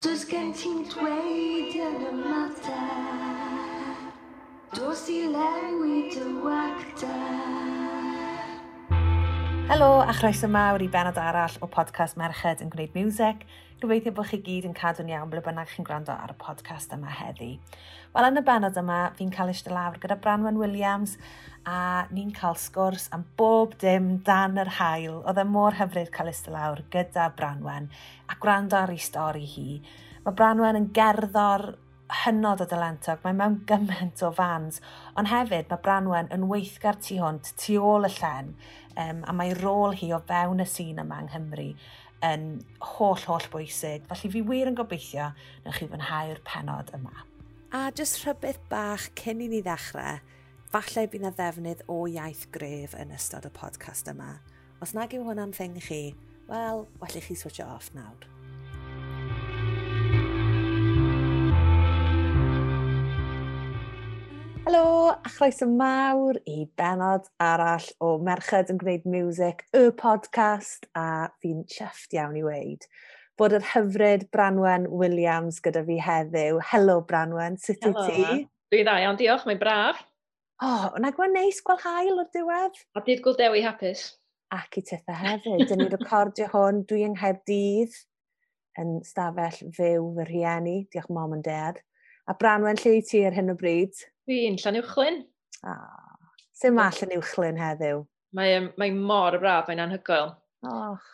Does gen ti'n dweud yn y mater? Dos i lewid y wagda Helo a chroeso mawr i benod arall o podcast Merched yn gwneud music. Gobeithio bod chi gyd yn cadw'n iawn ble bynnag chi'n gwrando ar y podcast yma heddi. Wel, yn y benod yma, fi'n cael eistedd lawr gyda Branwen Williams a ni'n cael sgwrs am bob dim dan yr hail. Oedd e mor hyfryd cael ystod lawr gyda Branwen a gwrando ar ei stori hi. Mae Branwen yn gerddor hynod o dylentog, mae mewn gymaint o fans, ond hefyd mae Branwen yn weithgar tu hwnt, tu ôl y llen, um, a mae rôl hi o fewn y sîn yma yng Nghymru yn holl holl bwysig, felly fi wir yn gobeithio na chi fwynhau'r penod yma. A jyst rhywbeth bach cyn i ni ddechrau, Falle bydd na ddefnydd o iaith gref yn ystod y podcast yma. Os nag yw hwnna'n thing chi, wel, well chi switch off nawr. Helo, a chroeso mawr i benod arall o Merched yn gwneud music, y podcast, a fi'n chyfft iawn i weid bod yr hyfryd Branwen Williams gyda fi heddiw. Helo Branwen, sut i ti? Dwi'n dda iawn, diolch, mae'n braf oh, na gwa'n neis gweld hael o'r diwedd. A dydd gweld dewi hapus. Ac i titha hefyd. Dyn ni'n recordio hwn, dwi yng Nghaerdydd, yn stafell fyw fy rhieni, diolch mom and dad. A Branwen, lle i ti ar hyn o bryd? Fi'n Llanuwchlyn. Ah, sy'n ma Llanuwchlyn heddiw? Mae, mae mor y braf, mae'n anhygoel. Och.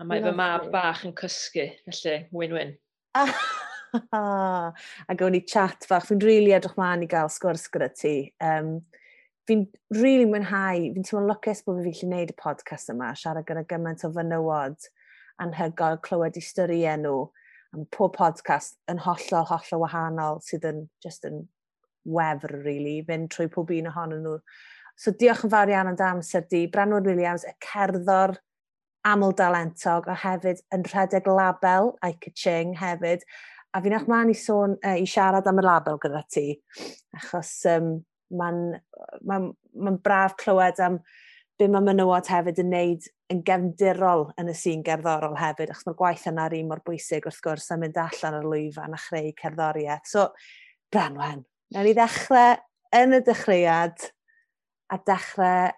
A mae fy mab bach yn cysgu, felly win-win. a gawn ni chat fach. Fi'n rili really edrych mlaen i gael sgwrs gyda ti. Um, fi'n rili really mwynhau, fi'n teimlo'n lwcus bod fi'n gallu gwneud y podcast yma, siarad gyda gymaint o fynywod anhygoel clywed i styriau nhw. Am pob podcast yn hollol, hollol wahanol sydd yn just yn wefr, really, fynd trwy pob un ohonyn nhw. So diolch yn fawr iawn am amser di. Branwen Williams, y cerddor aml dalentog, a hefyd yn rhedeg label, Ica Ching hefyd, A fi'n eich mlaen i sôn, uh, i siarad am y label gyda ti, achos um, mae'n ma ma, ma braf clywed am be mae menywod hefyd yn neud yn gefndirol yn y sîn gerddorol hefyd, achos mae'r gwaith yna'r un mor bwysig wrth gwrs a mynd allan o'r lwyfan a chreu cerddoriaeth. So, Branwen, na ni ddechrau yn y dechreuad a dechrau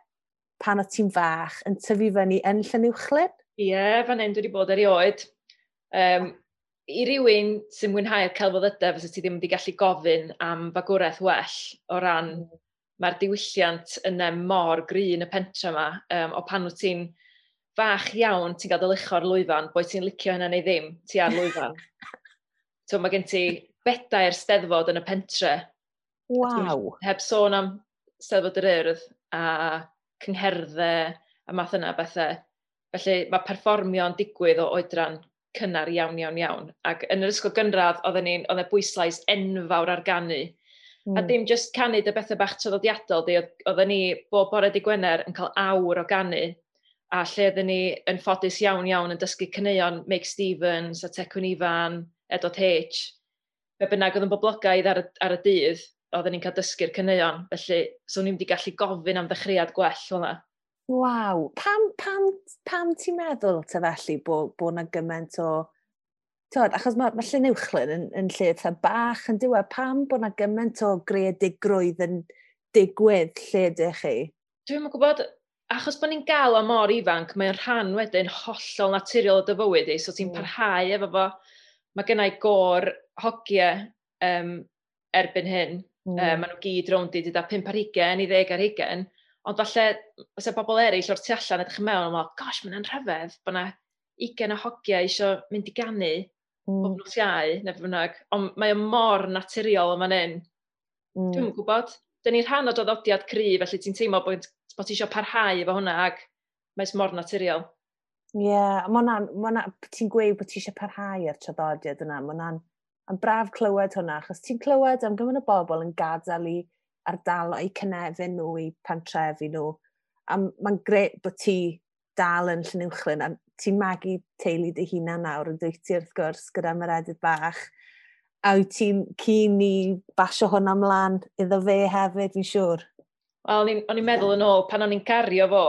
pan o ti'n fach yn tyfu fyny yn Llanuwchlyn? Ie, yeah, fan hyn dwi wedi bod erioed. Um, i rywun sy'n mwynhau'r celfoddydau, fysa ti ddim wedi gallu gofyn am fagwraeth well o ran mm. mae'r diwylliant yna mor grin y pentra yma, um, o pan wyt ti'n fach iawn, ti'n gael dylucho'r lwyfan, boi ti'n licio hynna neu ddim, ti ar lwyfan. so mae gen ti bedair steddfod yn y pentre. Waw! Heb sôn am steddfod yr urdd a cyngherddau a math yna bethau. Felly mae perfformio'n digwydd o oedran cynnar iawn, iawn, iawn. Ac yn yr ysgol gynradd, oedd e bwyslais enfawr ar ganu. Mm. A hmm. dim just canu dy bethau bach traddodiadol, oedden ni bob bore di Gwener yn cael awr o ganu, a lle oedden ni yn ffodus iawn iawn yn dysgu cyneuon Mick Stevens, a Tecwn Ifan, Edward H. Fe bynnag oedd yn boblogaidd ar y, ar y dydd, oedden ni'n cael dysgu'r cyneuon, felly so ni'n wedi gallu gofyn am ddechreuad gwell fel. Waw, pam, pam, pam ti'n meddwl te felly bod bo yna gymaint o... Tod, achos mae ma Llyn Uwchlyn yn, yn lle eitha bach yn diwedd, pam bod yna gymaint o greadigrwydd yn digwydd lle ydych chi? Dwi'n gwybod, achos bod ni'n gael o mor ifanc, mae'n rhan wedyn hollol naturiol o dy fywyd i, so ti'n mm. parhau efo fo. Mae gennau gor hogiau um, erbyn hyn. Mm. Um, maen nhw gyd rownd i dyda 5 ar 20, i 10 ar 20. Ond falle, os y bobl eraill o'r tu allan edrych yn mewn, yn meddwl, gosh, mae'n anrhyfedd bod yna 20 o hogiau eisiau mynd i ganu mm. bob nos iau, neu bynnag. Ond mae o mor naturiol yma hyn. Mm. Dwi'n gwybod. Dyn ni'n rhan o doddodiad cry, felly ti'n teimlo bod, bod ti eisiau parhau efo hwnna ac mae'n mor naturiol. Ie, yeah, ma ti'n gweud bod ti eisiau parhau ar traddodiad yna. Mae hwnna'n braf clywed hwnna, achos ti'n clywed am gymaint o bobl yn gadael i ardalo i cynefin nhw i pantrefi nhw. A mae'n gret bod ti dal yn Llynwchlyn a ti'n magu teulu dy hunan nawr yn dwyt ti wrth gwrs gyda meredydd bach. A wyt ti'n cyn i basio hwnna mlaen iddo fe hefyd, fi'n siŵr? Wel, o'n i'n meddwl yn ôl, pan o'n i'n cario fo,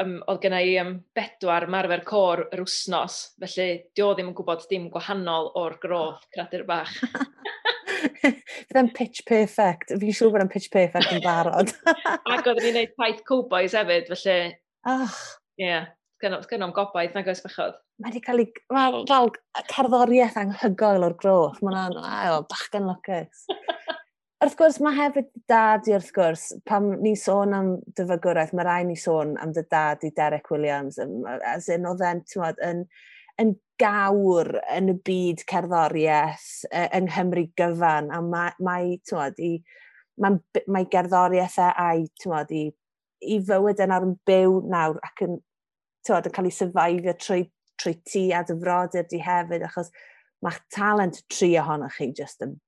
um, oedd gen i um, bedwar marfer cor yr wsnos, felly dio ddim yn gwybod dim gwahanol o'r groth, cradur bach. Fydda'n pitch perfect. Fi'n siŵr bod yn pitch perfect yn barod. Ac oedden ni'n gwneud paith cowboys hefyd, felly... Ach. Ie, yeah. gynnom gobaith na gos bechod. Mae wedi cael ei... Mae fel cerddoriaeth anghygoel o'r groth. Mae hwnna'n bach yn lwcus. Wrth gwrs, mae hefyd dad i wrth gwrs, pam ni sôn am dyfygwraeth, mae rai ni sôn am dy dad i Derek Williams, as in oedd e'n, ti'n yn, yn gawr yn y byd cerddoriaeth uh, yng Nghymru gyfan, a mae, mae tywod, i, mae, mae gerddoriaeth e a'i, tywod, i, i fywyd e yn ar yn byw nawr ac yn, tywod, yn cael ei syfaifio trwy, trwy ti a dyfrodyr di hefyd, achos mae'ch talent tri ohonoch chi just yn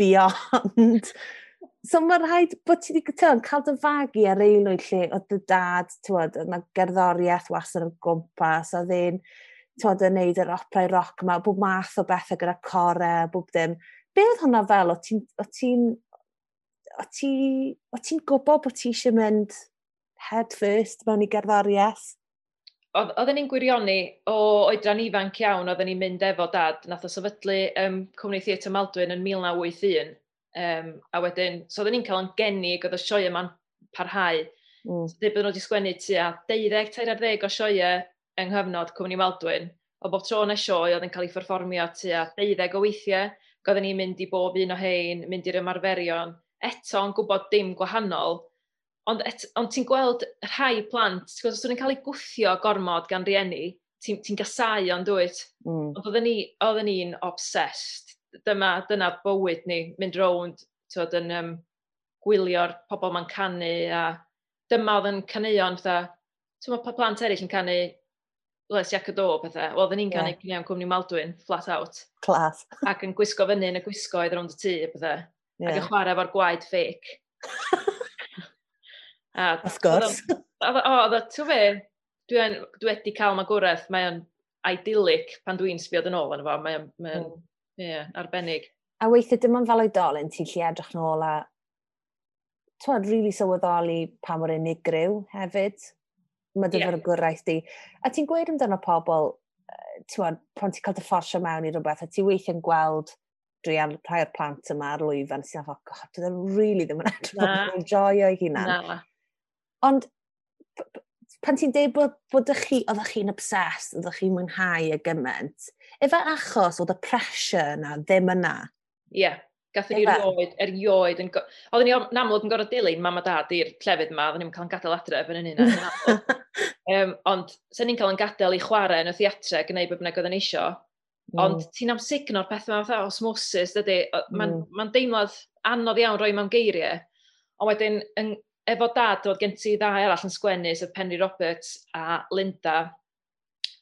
beyond. so mae rhaid bod ti wedi tyw, cael dy fagu ar eilwyd lle oedd dy dad, tywod, mae gerddoriaeth wasyn o'r gwmpas, oedd e'n tod, yn neud yr oplau roc yma, bob math o bethau gyda core, bob dim. Be oedd hwnna fel? O ti'n ti, ti, ti gwybod bod ti eisiau mynd head first mewn i gerddoriaeth? oedden ni'n gwirioni o oedran ifanc iawn, oedden ni'n mynd efo dad, nath o sefydlu um, Cwmni Theatr Maldwyn yn 1981. Um, a wedyn, so oedden ni'n cael yn geni oedd y sioe yma'n parhau. Mm. So, dwi bod nhw wedi sgwennu tua 12-13 o sioe yng nghyfnod Cwmni Maldwyn, o bob tro na sioe oedd yn cael ei fforfformio tua deuddeg o weithiau, goedden ni'n mynd i bob un o hein, mynd i'r ymarferion, eto yn gwybod dim gwahanol, ond, et, ond ti'n gweld rhai plant, ti'n gweld, os dwi'n cael ei gwthio gormod gan rieni, ti'n ti gasau ond dwyt. Mm. Ond oedden ni'n oedden ni obsessed. Dyma, dyna bywyd ni, mynd rownd, ti'n yn um, gwylio'r pobl ma'n canu, a dyma oedd yn caneuon, fatha, ti'n pa plant eraill yn canu les iac y do pethau. Wel, dyn ni'n canu yeah. canu cwmni Maldwyn, flat out. Clas. ac yn gwisgo fyny yn y gwisgoedd rownd y tŷ pethau. Yeah. Ac yn chwarae efo'r gwaed ffeic. a, of course. O, oedd o, ti'n fe, dwi, dwi wedi cael magwraeth, mae o'n idyllic pan dwi'n sbioed yn ôl yn efo, mae o'n mae mm. yeah, arbennig. A weithio dim ond fel oedolyn ti'n lle edrych yn ôl a twad, rili really sylweddoli pa mor unigryw hefyd mae dy yeah. fyrgwraeth di. A ti'n gweud amdano pobl, ti'n pan ti'n cael dy fforsio mewn i rhywbeth, a ti weithio'n gweld dwi drian rhai o'r plant yma ar lwyfan, sy'n fath, god, dydyn nhw really ddim yn edrych yn joio ei hunan. Ond pan ti'n deud bod, bod chi, oeddech chi'n obsessed, oeddech chi'n mwynhau y gymaint, efe achos oedd y pressure yna ddim yna? Ie. Yeah. Gathon ni rioed, erioed, yn oedden ni yn amlwg yn gorfod dilyn mam a dad i'r clefydd yma, oedden ni'n cael yn gadael adref yn hynny. um, ond, sy'n ni'n cael yn gadael i chwarae yn y theatre, gwneud beth bynnag oedden ni isio. Mm. Ond ti'n amsugno'r pethau yma fatha osmosis, dydy. Mae'n mm. ma deimlad anodd iawn roi mewn geiriau. Ond wedyn, yn, efo dad, oedd gen ti ddau arall yn sgwennu, sef Penry Roberts a Linda,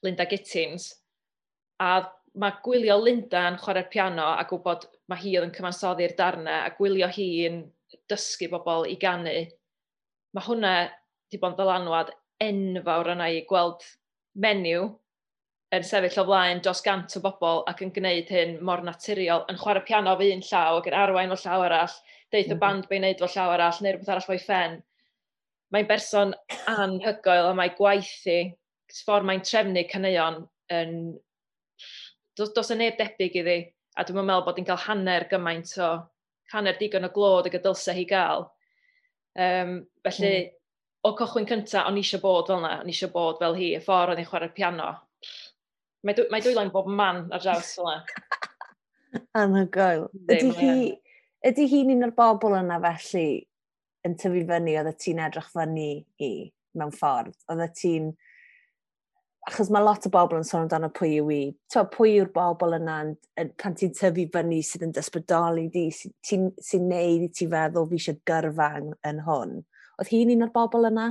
Linda Gittins. A mae gwylio Lunda'n chwarae'r piano a gwybod mae hi oedd yn cyfansoddi'r darnau a gwylio hi'n dysgu bobl i ganu, mae hwnna wedi bod yn ddylanwad enfawr yna i gweld menyw yn sefyll o flaen dros gant o bobl ac yn gwneud hyn mor naturiol, yn chwarae piano fy un llaw ac yn arwain fo llaw arall, deith mm -hmm. y mm-hmm. band be'n neud fo llaw arall, neu rhywbeth arall fo'i ffen. Mae'n berson anhygoel a mae gwaithi, ffordd mae'n trefnu caneuon yn dos, dos y neb debyg iddi, a dwi'n meddwl bod hi'n cael hanner gymaint o, hanner digon o glod y gydylsa hi gael. Um, felly, mm. o cychwyn cyntaf, o'n i eisiau bod fel yna, o'n i eisiau bod fel hi, y ffordd o'n i'n chwarae'r piano. Mae, dwy mae dwylo'n bob man ar draws fel yna. Anhygoel. Ydy hi, ydy hi'n un o'r bobl yna felly yn tyfu fyny, oedd y ti'n edrych fyny i mewn ffordd? Oedd y ti'n achos mae lot o bobl yn sôn amdano pwy yw i. To, pwy yw'r bobl yna pan ti'n tyfu fyny sydd yn dysbrydoli di, sy'n sy, n, sy neud i ti feddwl fi eisiau gyrfa yn, yn hwn. Oedd hi'n un o'r bobl yna?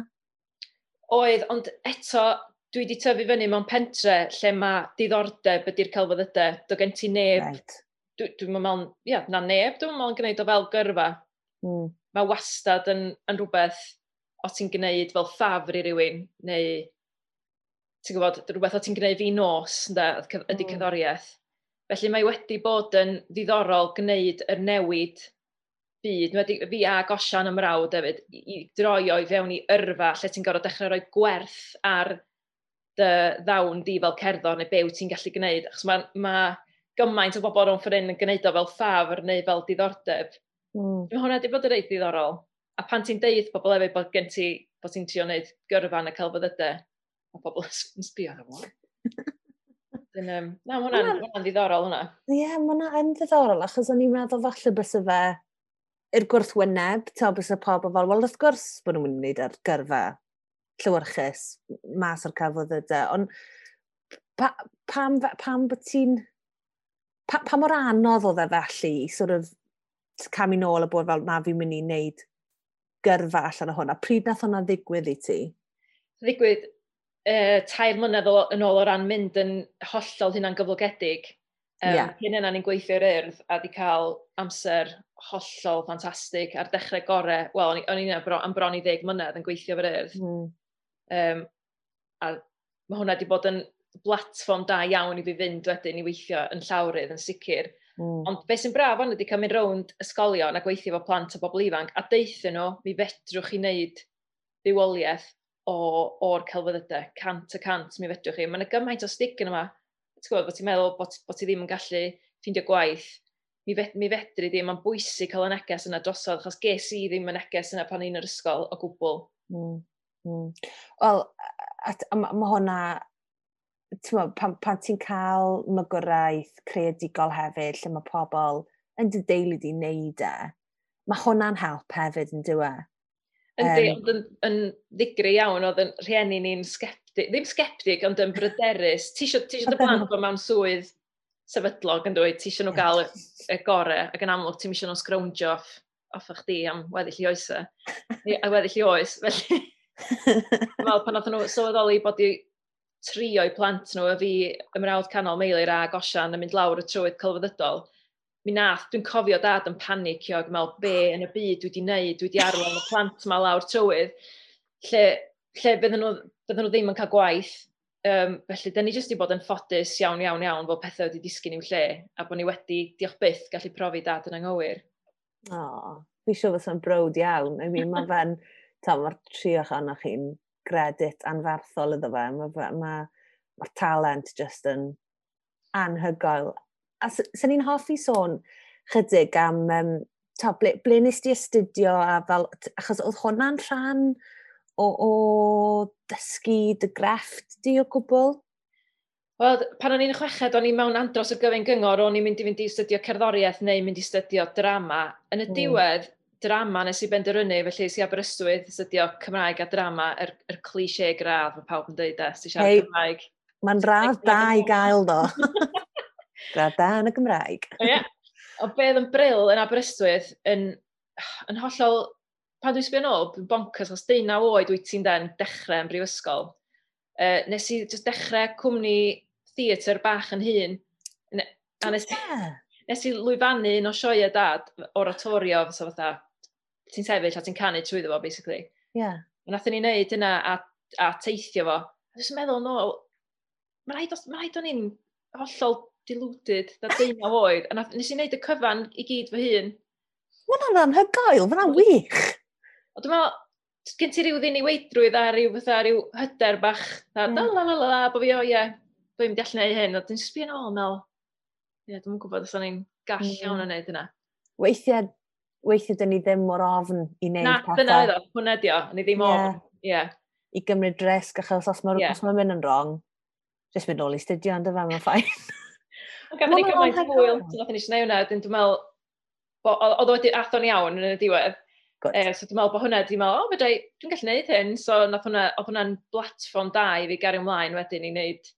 Oedd, ond eto, dwi wedi tyfu fyny mewn pentre lle mae diddordeb ydy'r celfyddydau. Do gen ti neb, right. dwi'n dwi meddwl, ia, na neb, dwi'n meddwl yn gwneud o fel gyrfa. Mm. Mae wastad yn, yn rhywbeth o ti'n gwneud fel ffafr i rywun, neu ti'n gwybod, rhywbeth o ti'n gwneud fi nos, ynda, ydy mm. cerddoriaeth. Felly mae wedi bod yn ddiddorol gwneud yr newid byd, wedi, fi a gosian ymrawd hefyd, i, i droi o'i fewn i yrfa lle ti'n gorfod dechrau rhoi gwerth ar dy ddawn di fel cerddor neu byw ti'n gallu gwneud. Achos mae ma gymaint o bobl o'n ffyrin yn gwneud o fel ffafr neu fel diddordeb. Mm. Mae hwnna wedi bod yn reit ddiddorol. A pan ti'n deud pobl hefyd bod gen ti, bod ti'n trio wneud gyrfa yn y celfyddydau, mae pobl yn sbio ar hwnna. Dyn, um, na, mae hwnna'n ma ddiddorol hwnna. Ie, yeah, mae hwnna yn ddiddorol, achos o'n i'n meddwl falle bys y fe i'r gwrthwyneb, ta bys y pobl fel, wel, wrth gwrs bod nhw'n mynd i wneud ar gyrfa llywyrchus mas o'r cyfoddydau, ond pa, pam, pam bod ti'n... Pa, pa mor anodd oedd e felly i sort of cam i nôl y bod fel na fi'n mynd i wneud gyrfa allan o hwnna? Pryd nath hwnna ddigwydd i ti? Ddigwydd uh, tair mlynedd yn ôl o ran mynd yn hollol hynna'n gyflogedig. Um, yeah. Hyn yna ni'n gweithio'r urdd a di cael amser hollol ffantastig ar dechrau gorau. Wel, o'n i'n bro, am bron i ddeg mlynedd yn gweithio fy'r urdd. Mm. Um, a mae hwnna wedi bod yn blatfform da iawn i fi fynd wedyn i weithio yn llawrydd yn sicr. Mm. Ond beth sy'n braf ond ydy cael mynd rownd ysgolion a gweithio efo plant a bobl ifanc a deithio nhw, mi fedrwch chi wneud bywoliaeth o, o'r celfyddydau, cant a cant, mi fedrwch chi. Mae yna gymaint o stig yn yma. Ti'n gwybod, bod ti'n meddwl bod, bod ti ddim yn gallu ffeindio gwaith. Mi, fed, mi fedru ddim, mae'n bwysig cael y neges yna drosodd, achos ges i ddim y neges yna pan un yr ysgol o gwbl. Mm, mm. Wel, mae hwnna, ma, pan, pan ti'n cael mygwraeth creadigol hefyd, lle mae pobl yn dy deulu di wneud e, mae hwnna'n help hefyd yn dywe. Yndi, um, ond yn, yn ddigri iawn, oedd yn rhieni ni'n sceptig, ddim sceptig, ond yn bryderus. Ti eisiau dy blant bod mewn swydd sefydlog yn dweud, ti eisiau nhw gael y, y gorau, ac yn amlwg ti'n eisiau nhw sgrowndio off, off eich di am weddill i oesau, a weddill i oes, felly... Wel, pan oedd nhw sylweddoli bod i trio i plant nhw, a fi ymrawd canol meilir a gosian yn mynd lawr y trywydd celfyddydol, mi nath, dwi'n cofio dad yn panicio ac meddwl, be yn y byd dwi wedi wneud, dwi wedi arwain y plant yma lawr trywydd, lle, lle bydden nhw, bydden nhw ddim yn cael gwaith. Um, felly, da ni jyst wedi bod yn ffodus iawn, iawn, iawn, fel pethau wedi disgyn i'w lle, a bod ni wedi, diolch byth, gallu profi dad yn anghywir. O, oh, fi siw fysa'n brod iawn. I mean, mae fe'n, mae'r tri ohonoch chi'n gredit anferthol iddo fe. Mae ma, ma, ma talent just yn anhygoel a sy'n ni'n hoffi sôn chydig am um, ta, ble, ble nes di astudio a fel, achos oedd hwnna'n rhan o, o dysgu dy grefft di o gwbl? Wel, pan o'n i'n chweched, o'n i mewn andros o gyfen gyngor, o'n i'n mynd i fynd i studio cerddoriaeth neu mynd i studio drama. Yn y mm. diwedd, drama nes i benderfynu, felly si Aberystwyth studio Cymraeg a drama, yr, er, er cliché gradd, mae pawb yn dweud e, si siarad hey, Cymraeg. Mae'n radd da i gael, do. Grada yn y Gymraeg. O, ia. O beth yn bril yn Aberystwyth yn, yn hollol... Pan dwi'n sbio nôl, dwi'n boncas, os deunaw oed wyt ti'n den dechrau yn brifysgol. Uh, nes i just dechrau cwmni theatr bach yn hun. A nes, yeah. nes i lwyfannu un o sioia dad, oratorio, so fatha, ti'n sefyll a ti'n canu trwy fo, basically. Yeah. A nath ni wneud yna a, a teithio fo. A dwi'n meddwl, no, mae'n rhaid, ma rhaid o'n i'n hollol deluded, da deunaw oed, a nes i wneud y cyfan i gyd fy hun. Mae hwnna'n anhygoel, mae hwnna'n wych. O dwi'n meddwl, gen ti rhyw ddiniweidrwydd a rhyw fatha rhyw hyder bach, a mm. da la la la la, bo fi o ie, dwi'n mynd i allan ei hyn, a dwi'n sbio yn ôl, mel, ie, dwi'n gwybod os o'n i'n gall mm. iawn yn neud yna. Weithiau, weithiau dyn ni ddim mor ofn i wneud Na, pethau. Na, dyna iddo, hwnna di o, ni ddim ofn, ie. Yeah. I gymryd risg, achos os mae'n yeah. ma mynd yn wrong, jyst mynd ôl i studio, ond dyfa, mae'n ffain. Ac am ni gymaint hwyl, so nath ni e eisiau neud hwnna, dwi'n meddwl, oedd wedi athon iawn yn y diwedd. E, so dwi'n meddwl bod hwnna, dwi'n meddwl, o, fydrai, dwi'n gallu gwneud hyn, so nath hwnna, oedd hwnna'n blatfform da i fi gario ymlaen wedyn i wneud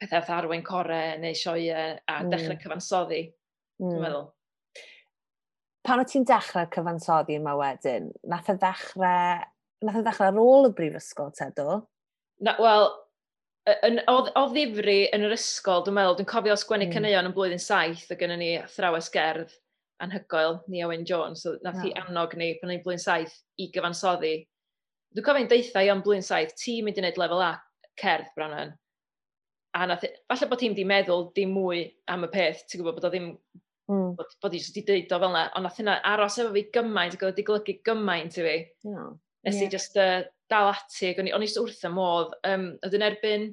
pethau fath arwain core neu sioe a hmm. dechrau cyfansoddi, dwi'n mm. meddwl. Pan o ti'n dechrau cyfansoddi yma wedyn, nath y e ddechrau, nath y e ddechrau ar ôl y brifysgol te do? Wel, yn, o, o ddifri yn yr ysgol, dwi'n meddwl, dwi'n cofio sgwennu mm. cyneuon yn blwyddyn saith, ac yna ni thrawes gerdd anhygoel, ni Owen Jones, so nath no. hi annog ni pan ni'n blwyddyn saith i gyfansoddi. Dwi'n cofio'n deitha i am blwyddyn saith, ti'n mynd i wneud lefel A cerdd bron yn. A nath, falle bod ti'n di meddwl dim mwy am y peth, ti'n gwybod bod o ddim Mm. Bod, bod i wedi deud o fel yna, ond nath hynna aros efo fi gymaint, ac oedd wedi golygu gymaint i fi. No. Nes yeah. i just uh, dal ati, ac o'n i, o'n i wrth y modd. Um, oedd yn erbyn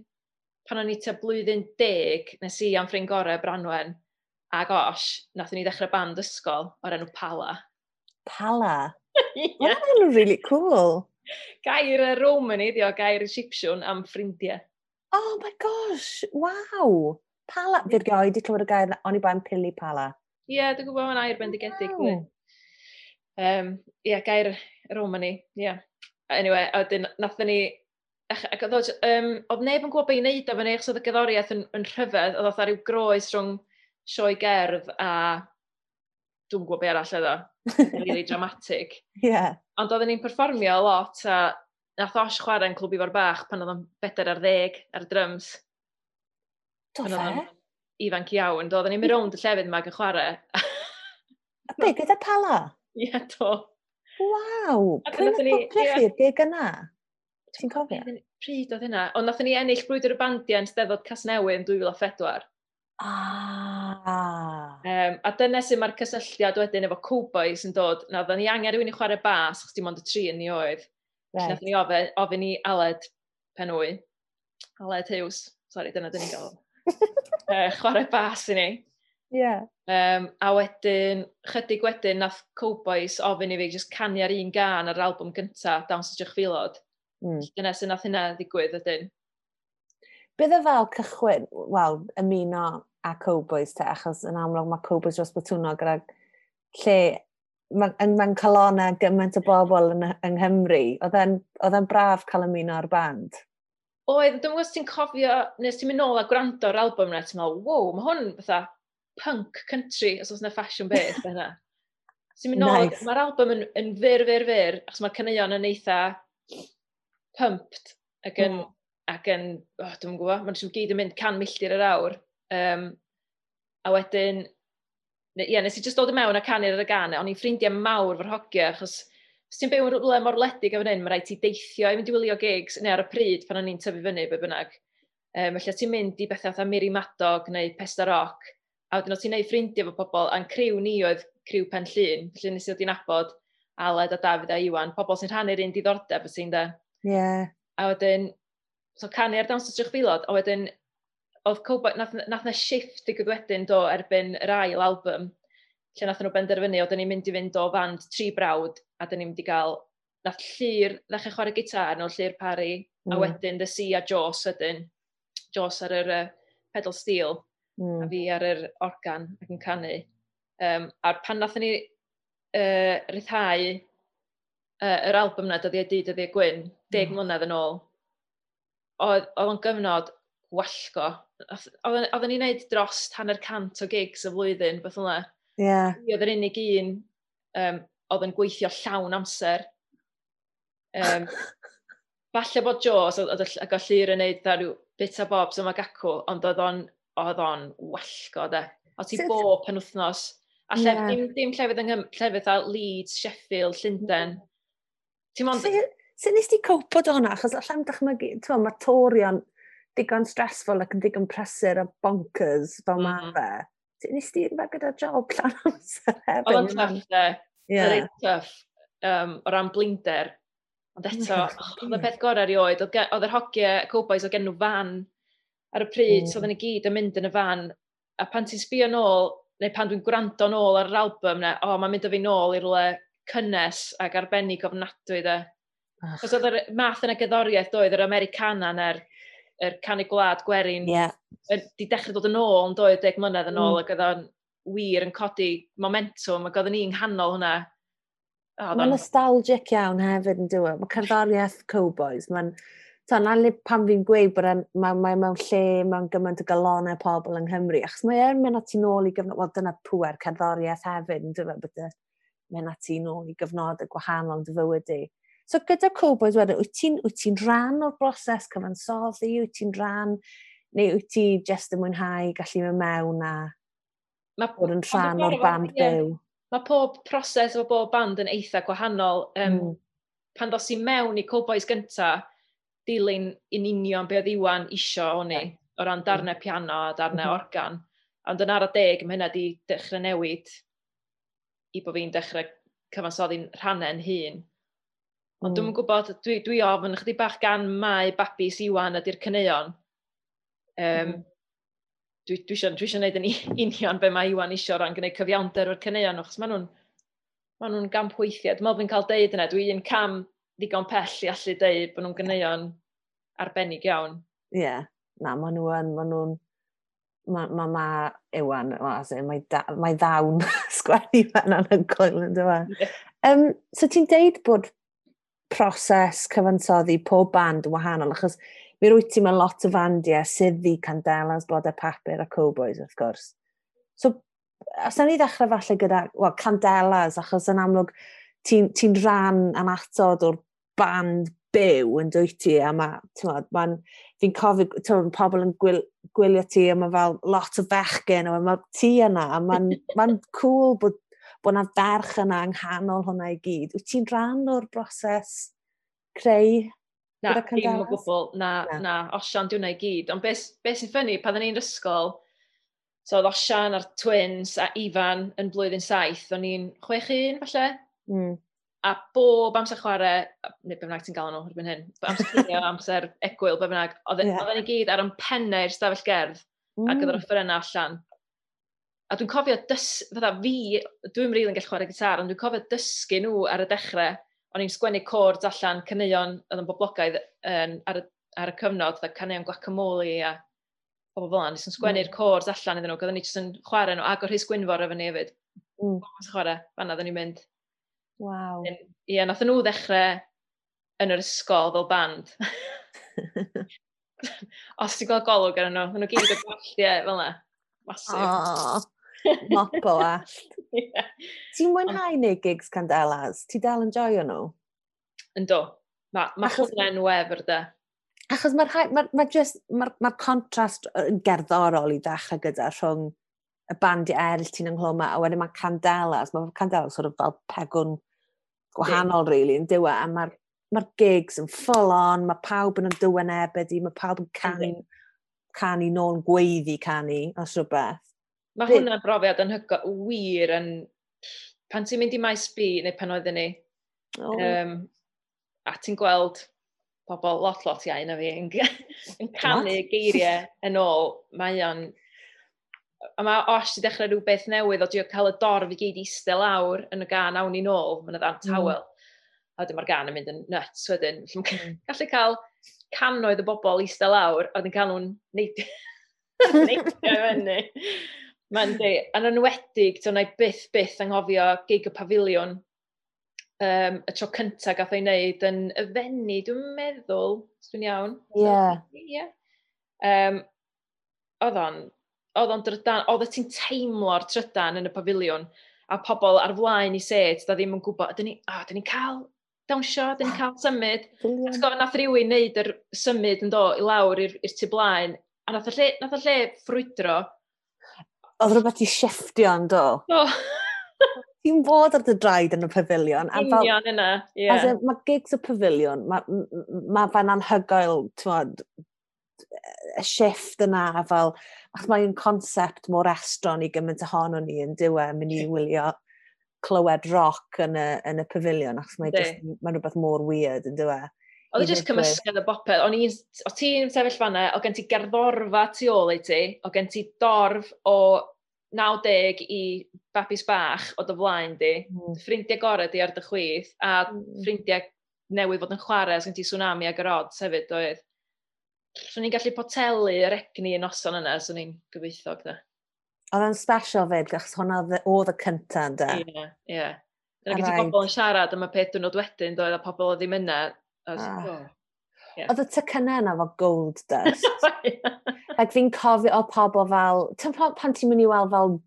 pan o'n i te blwyddyn deg, nes i am ffrind gorau Branwen, a gosh, nath ni ddechrau band ysgol o'r enw Pala. Pala? yeah. Mae'n yn really cool. Gair y Roman iddi o gair Egyptian am ffrindiau. Oh my gosh, wow. Pala, fydd gael, wedi clywed y gair o'n i ba'n pili pala. Ie, yeah, dwi'n gwybod mae'n air bendigedig. Wow. Um, Ie, yeah, gair, Romani, ie. Yeah. Anyway, a wedyn, nathon ni... Ac oedd, um, oedd neb yn gwybod beth i wneud o fyny, achos oedd y gyddoriaeth yn, yn rhyfedd, oedd oedd rhyw groes rhwng sioe gerdd a dwi'n gwybod beth arall oedd o. really dramatic. Yeah. Ond oedden ni'n perfformio lot a nath Osh yn clwb ifor bach pan oedd o'n bedair ar ddeg ar y drums. Do fe? Ifanc iawn. Oedden ni'n mynd rownd y llefydd yma ac yn chwarae. a Be, gyda pala? Ie, yeah, do. Waw! Pryd oedd poplechu'r gig yna? Ti'n cofio? Pryd oedd hynna? Ond nathon ni ennill brwydr y bandiau yn steddod Casnewydd yn 2004. Ah. Um, a dyna sy'n mae'r cysylltiad wedyn efo Cowboys yn dod. Na, oedden ni angen rhywun i chwarae bas, chos dim ond y tri yn ni oedd. Right. Nath ni ofyn, ofyn i Aled Penwy. Aled Hughes. Sorry, dyna dyn ni'n gael. uh, chwarae bas i ni. Yeah. Um, a wedyn, chydig wedyn, nath Cowboys ofyn i fi just canu ar un gan ar yr album gyntaf, Dawns y Jychfilod. Mm. Dyna sy'n nath hynna ddigwydd ydyn. y fel cychwyn, wel, ymuno a Cowboys te, achos yn amlwg mae Cowboys dros bytwno gyda lle mae'n ma calona gymaint o bobl yn, yng Nghymru. Oedd e'n braf cael ymuno ar band? Oedd, dwi'n gwybod ti'n cofio, nes ti'n mynd nôl a gwrando ar album na, ti'n meddwl, wow, mae hwn fatha punk country, os oes yna fashion beth, fe hynna. So, nice. mae'r album yn, yn fyr, fyr, fyr, achos mae'r caneuon yn eitha pumped ac yn, mm. ac yn oh, dwi'n gwybod, mae'n siŵr gyd yn mynd can milltir yr awr. Um, a wedyn, ie, yeah, nes i just dod i mewn a canu'r ar y gan, o'n i'n ffrindiau mawr fo'r hogia, achos os ti'n byw yn rhywle mor ledig o fan hyn, mae rhaid ti deithio i mynd i wylio gigs, neu ar y pryd pan o'n i'n tyfu fyny, be bynnag. Um, felly ti'n mynd i bethau atha Miri Madog neu Pesta Rock, A wedyn o ti'n neud ffrindiau efo pobl, a'n criw ni oedd criw pen llun, lle nes i ddod i'n abod Aled a Dafydd a Iwan, pobl sy'n rhannu'r un diddordeb sy'n de. Ie. Yeah. A wedyn, so canu ar dawns o trwch filod, a wedyn, oedd Cowboy, nath, nath na shift i gwedwedyn do erbyn yr ail album, lle nath nhw benderfynu, oedden ni'n mynd i fynd o fand tri brawd, a dyn ni'n mynd i gael, nath llir, ddechrau chwarae gitar nhw, llir pari, mm. a wedyn The Sea a Joss wedyn, Joss ar yr uh, pedal steel mm. a hmm. fi ar yr organ ac yn canu. Um, a pan nath ni uh, rhyddhau uh, yr album na, Dyddiau Dyd, Dyddiau Gwyn, deg mm. mlynedd yn ôl, oedd oedd o'n gyfnod wallgo. Oedden ni'n neud dros hanner cant o gigs y flwyddyn, beth yna. Yeah. I oedd yr unig un um, oedd yn gweithio llawn amser. Um, falle bod Jaws oedd y gallu yn neud rhyw bit a bobs yma gacw, ond oedd o'n oedd o'n wallgo, de. O ti bob penwthnos. A lle, yeah. dim, dim llefydd yng Nghymru, llefydd a Leeds, Sheffield, Llundaen. Ti'n mond... Sut nes ti cope o hwnna? Achos allan dychmygu, ti'n mae torion digon stressful ac yn digon prysur a bonkers fel mm mhm. -hmm. mae fe. Sut nes ti fe gyda job llawn amser hefyd? Oedd o'n tuff, de. Yeah. Oedd tuff um, o ran blinder. Ond oh eto, oh, oedd y peth gorau erioed, oedd yr hogiau Cowboys o gen nhw fan ar y pryd, mm. so hmm. oedden ni gyd yn mynd yn y fan, a pan ti'n sbio nôl, neu pan dwi'n gwrando nôl ar yr album ne, o, mae'n mynd o fi nôl i rwle cynnes ac arbennig ofnadwy de. Cos oedd y math yna gyddoriaeth doedd, yr Americana na'r er canu gwlad gwerin, yeah. Er, di dechrau dod yn ôl yn doedd deg mlynedd yn ôl, mm. ac oedd o'n wir yn codi momentum, ac oedden ni'n nghanol hwnna. Oh, mae'n nostalgic iawn hefyd yn dweud. Mae cerddoriaeth cowboys, mae'n So, na le pan fi'n gweud bod mae mae mewn lle mewn gymaint o galonau pobl yng Nghymru, achos mae e'n mynd at i nôl i gyfnod, wel dyna pwer cerddoriaeth hefyd, yn dyfa bod mynd at i nôl i gyfnod y gwahanol dy fywyd di. So gyda Cowboys wedyn, wyt ti'n ti rhan o'r broses cyfansoddi, wyt ti'n rhan, neu wyt ti jyst yn mwynhau gallu mynd mewn a ma, bod yn rhan o'r band byw? Mae pob proses o bob band yn eitha gwahanol. Um, mm. Pan dos i mewn i Cowboys gyntaf, dilyn yn union be oedd Iwan isio o'n i, o ran darnau mm. piano a darnau mm-hmm. organ. Ond yn ar y deg, mae hynna wedi dechrau newid i bod fi'n dechrau cyfansoddi'n rhannau'n hun. Ond mm. dwi'n gwybod, dwi, dwi ofyn chdi bach gan mae babis Iwan ydy'r cyneuon. Um, mm-hmm. dwi, dwi eisiau dwi gwneud yn union be mae Iwan eisiau ran gwneud cyfiawnder o'r cyneuon, achos maen nhw'n ma nhw gampweithiau. Dwi'n meddwl fi'n cael deud yna, dwi'n cam ddigon pell i allu deud bod nhw'n gyneuon arbennig iawn. Ie, yeah. na, maen nhw yn, maen nhw'n, mae ma, ma Ewan, mae da, ma ddawn sgwennu fan anhygoel yn dyma. Yeah. Um, so ti'n deud bod proses cyfansoddi pob band wahanol, achos mi rwyt ti mewn lot o fandiau sydd ddi candelas, blodau papur a cowboys wrth gwrs. So, os yna ni ddechrau falle gyda, wel, candelas, achos yn amlwg, ti'n ti rhan anatod o'r band byw yn dwyt ti, a ma, ma fi'n cofio, ti'n pobl yn gwyl, gwylio ti, a mae fel lot o fechgyn, a mae ti yna, a mae'n ma cool bod, bod na ferch yna yng nghanol hwnna i gyd. Wyt ti'n rhan o'r broses creu Na, ddim o gwbl, na, na, na osian diwna i gyd. Ond beth be sy'n ffynnu, pan ni'n ysgol, so oedd osian a'r twins a Ifan yn blwyddyn saith, o'n i'n chwech un falle, Mm. A bob amser chwarae, neu be bynnag ti'n gael nhw erbyn hyn, amser chwarae, amser egwyl, be bynnag, oedd yeah. E ni gyd ar yn pennau'r stafell gerdd mm. ac oedd yr offerenna allan. A dwi'n cofio, dys, fydda fi, dwi'n rili yn gallu chwarae gitar, ond dwi'n cofio dysgu nhw ar y dechrau, o'n i'n sgwennu cords allan, caneuon oedd yn boblogaidd um, ar, y, ar y cyfnod, dda caneuon guacamole a pobl fel yna, nes yn sgwennu'r mm. cors allan iddyn nhw, gyda ni jyst yn chwarae nhw, agor rhys gwynfor efo ni hefyd. Mm. Chwarae, fanna ddyn ni'n mynd. Waw. Ie, yeah, nath nhw ddechrau yn yr ysgol fel band. Os ti'n gweld golwg ar nhw, nhw gyd o gwalltiau fel yna. Masif. Oh, mop o allt. yeah. Ti'n mwynhau neu gigs candelas? Ti dal yn joio nhw? Yn do. Mae ma hwnna'n wefr da. Achos mae'r ma, ma, ma just, ma, ma contrast gerddorol i ddechrau gyda rhwng y bandiau eraill ti'n ynghlwm a wedyn mae candelas, mae candelas sort of fel pegwn gwahanol, really, yn dywe. A mae'r ma gigs yn full on, mae pawb yn ymdywen i, mae pawb yn canu, canu nôl yn gweiddi canu, os rhywbeth. Mae hwnna'n brofiad yn hygo wir yn... Pan ti'n mynd i maes B, neu pan oedden ni, oh. um, a ti'n gweld pobl lot lot iau na fi yn, yn canu geiriau yn ôl, mae o'n a mae os ti dechrau rhywbeth newydd o diolch cael y dorf i gyd eistedd lawr yn y gan awn ni nôl, mae'n y ddan mm. tawel. Mm. A wedyn mae'r gan yn mynd yn nuts wedyn. Mm. Gallu cael cannoedd o bobl eistedd lawr, a wedyn cael nhw'n neidio i fyny. Mae'n di, yn enwedig, dyna i byth byth anghofio gig y pafiliwn um, y tro cyntaf gath o'i wneud yn y fenni, dwi'n meddwl, dwi'n iawn. Ie. Yeah. So, yeah. Um, oedd o'n oedd o'n drydan, oedd ti'n teimlo'r trydan yn y pafiliwn, a pobl ar flaen i set, da ddim yn gwybod, dyn ni, o, oh, dyn ni'n cael dawnsio, dyn ni'n cael symud. Ac o, nath rhywun wneud yr symud yn do i lawr i'r tu blaen, a nath y lle, nath y lle ffrwydro. Oedd rhywbeth i shifftio yn do. Do. Ti'n bod ar dy draed yn y pafiliwn. Union yna, ie. Yeah. Mae gigs y pafiliwn, mae ma fe'n anhygoel, ti'n y shift yna fel, ach mae'n concept mor estron i gymaint ohono ni yn diwe, mynd i wylio clywed rock yn y, yn y pavilion, achos mae'n ma, ma rhywbeth mor weird e yn diwe. Oedd hi jyst cymysgedd y bopeth. O'n i'n... O ti'n sefyll fanna, o gen ti gerddorfa tu ôl i ti, o gen ti dorf o 90 i babis bach o dy flaen di, mm. ffrindiau gorau di ar dy chwith, a mm. ffrindiau newydd fod yn chwarae, os gen ti tsunami ag yr odds hefyd oedd swn i'n gallu potelu yr egni y noson yna, swn i'n gobeithio gyda. Oedd yn special fyd, achos hwnna oedd y cyntaf da. Ie, yeah, ie. Yeah. Dyna gyda pobl yn siarad am y peth dwi'n wedyn, doedd a pobl oedd ddim yna. Yeah. Oh, oedd y tycynnau yna fo gold dust. Oh, yeah. like fi'n cofio o pobl fel... Pan ti'n mynd i weld fel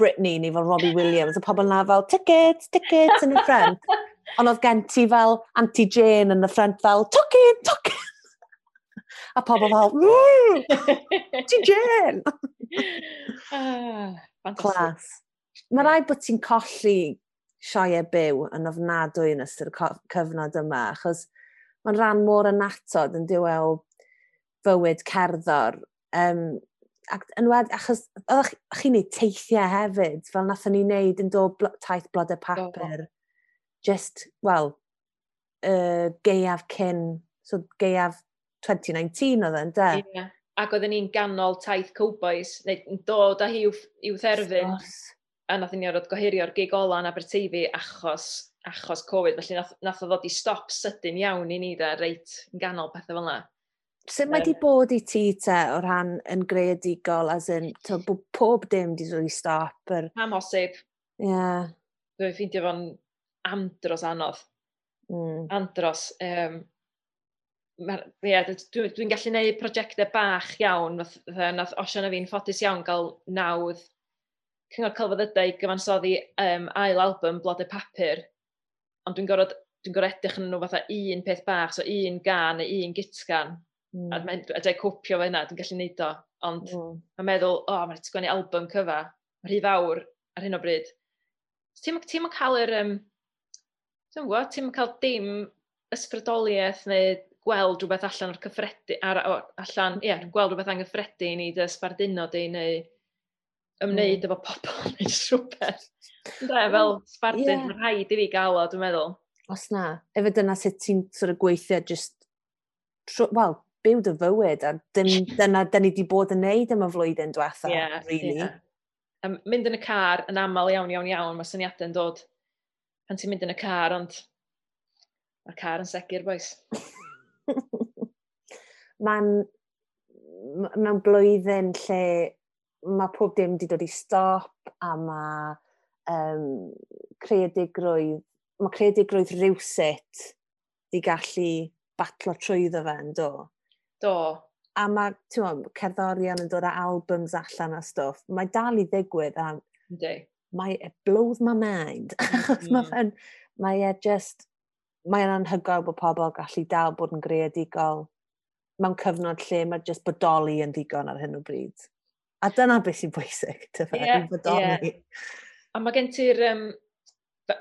Britney neu fel Robbie Williams, y pobl yna fel tickets, tickets yn y ffrant. Ond oedd gen ti fel Auntie Jane yn y ffrant fel token, token a pobl fel, ww, ti Jen! Clas. Mae rhaid bod ti'n colli sioe byw yn ofnadwy yn ystod y cyfnod yma, achos mae'n rhan mor anatod yn diwel fywyd cerddor. Um, ac yn wed, achos oeddech chi'n neud teithiau hefyd, fel nathon ni wneud yn dod blo, taith blodau papur. Oh. Just, wel, uh, geiaf cyn, so geiaf 2019 oedd e, yn de. Ie, Ac oedden ni'n ganol taith Cowboys, neu yn dod â hi i'w therfyn. A nath ni orfod gohirio'r gig ola yn Aberteifi achos, achos Covid. Felly nath, nath o ddod i stop sydyn iawn i ni da, reit yn ganol pethau fel yna. Sut mae um, di bod i ti te o ran yn greadigol, as in, to, pob dim di dod i stop? Er... Am osib. Ie. Yeah. Dwi'n ffeindio fo'n andros anodd. Mm. Andros. Um, yeah, dwi'n dwi gallu gwneud prosiectau bach iawn. fath Nath Osian a fi'n ffodus iawn gael nawdd cyngor celfyddydau gyfansoddi um, ail album Blodau Papur. Ond dwi'n gorfod dwi'n gorfod edrych yn nhw fatha un peth bach, so un gan neu un gitgan. Mm. A, mae, a dwi'n cwpio fe yna, dwi'n gallu neud o. Ond mm. mae'n meddwl, o, oh, mae'n sgwennu album cyfa, mae'n rhy fawr ar hyn o bryd. Ti'n ti cael yr... Um, ti'n gwybod, ti'n cael dim ysbrydoliaeth neu gweld rhywbeth allan o'r cyffredu, ar, o, allan, ie, yeah, gweld rhywbeth anghyffredu i ni dy sbarduno di neu ymwneud mm. efo pobl neu jyst rhywbeth. Ynda, fel sbardun, yeah. rhaid i fi gael o, dwi'n meddwl. Os na, efo dyna sut ti'n sort of gweithio just, wel, byw dy fywyd, a dim, dyna dyn ni wedi bod yn neud yma flwyddyn diwetha, yeah, really. Yeah. Um, mynd yn y car yn aml iawn, iawn, iawn, mae syniadau'n dod pan ti'n mynd yn y car, ond mae'r car yn segur, boes. mae'n mewn blwyddyn lle mae pob dim wedi dod i stop a mae um, creadigrwydd, mae creadigrwydd rhywsut wedi gallu batlo trwyddo fe yn do. Do. A mae, ti'n mwyn, cerddorion yn dod â albums allan a stwff. Mae dal i ddigwydd a... Ynddi. Mae, it blows my mind. Mm. mae fe'n, mae e just, mae'n anhygoel bod pobl gallu dal bod yn greadigol mewn cyfnod lle mae jyst bodoli yn ddigon ar hyn o bryd. A dyna beth sy'n bwysig, tyfa, yeah, bodoli. Yeah. A mae gen ti'r, um,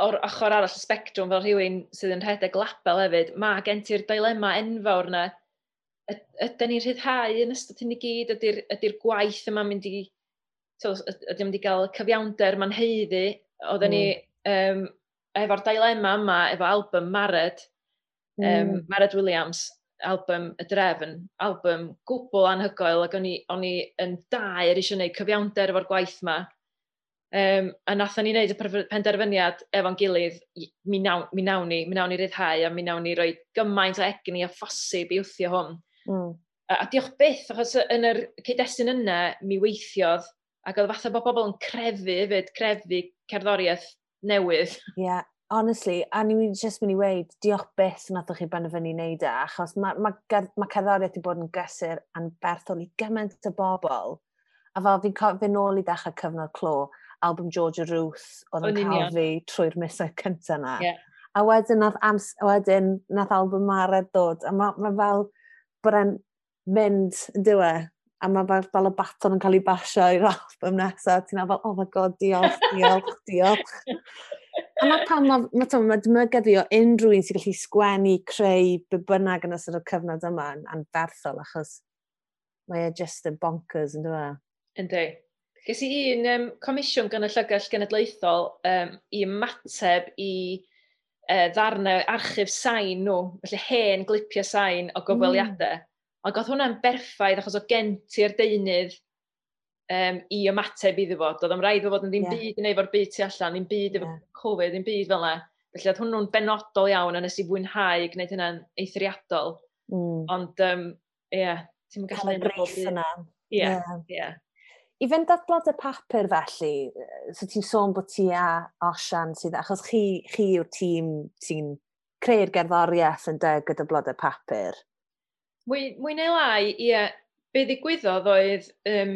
o'r ochr arall y spectrwm fel rhywun sydd yn rhedeg label hefyd, mae gen ti'r dilema enfawr yna. Ydy'n ni'n rhyddhau yn ystod hyn i gyd, ydy'r ydy gwaith yma mynd i, ydy'n mynd i gael cyfiawnder ma'n heiddi, oedden mm. ni um, efo'r dilema yma, efo album Mared, mm. um, Mared Williams, album Y Drefn, album gwbl anhygoel, ac o'n i, o'n i yn dair eisiau gwneud cyfiawnder efo'r gwaith yma. Um, a nathon ni wneud y penderfyniad efo'n gilydd, mi nawn, mi nawn ni, mi nawn ni ryddhau a mi nawn ni roi gymaint o egni a phosib i wthio hwn. Mm. A, a diolch byth, achos yn yr cyd-destun yna, mi weithiodd, ac oedd fath o bobl yn crefu hefyd, crefu cerddoriaeth newydd. Ie, yeah, honestly, a ni wedi just mynd i weid, diolch beth nathoch chi benderfynu wneud e, achos mae ma, ma cerddoriaeth wedi bod yn gysur a'n berthol i gymaint o bobl. A fel fi'n fi, fi nôl i ddechrau cyfnod clo, album Georgia Ruth oedd yn cael fi trwy'r misau cyntaf yna. Yeah. A wedyn nath, ams, wedyn nath album Mared dod, a mae ma fel bod e'n mynd, yn dywe, a mae fel, fel y baton yn cael ei basio i'r album nesaf, ti'n meddwl, oh my god, diolch, diolch, diolch. a mae pan mae, mae, ma, ma dymygedd fi o unrhyw un sy'n gallu sgwennu, creu, be bynnag yn ystod y cyfnod yma yn anferthol, achos mae e just yn bonkers, yn dweud. Yndi. Ges i un um, comisiwn gan y Llygall Genedlaethol um, i ymateb i uh, ddarnau archif sain nhw, felly hen glipiau sain o gofeliadau. Mm Ond oedd hwnna'n berffaith achos o gen ti'r deunydd um, i ymateb iddo fo. Doedd am rhaid fo fod yn ddim yeah. byd i wneud fo'r byd tu allan, ddim byd efo yeah. Covid, ddim byd fel yna. Felly oedd hwnnw'n benodol iawn a nes i fwynhau gwneud hynna'n eithriadol. Mm. Ond, um, ie, yeah, ti'n gallu... Cael y greif yna. Ie, ie. I fynd at blod y papur felly, so ti'n sôn bod ti a Osian sydd, achos chi, chi yw'r tîm sy'n creu'r gerddoriaeth yn deg gyda blod y papur. Mwy, mwy neu lai, ie, be ddigwyddodd oedd um,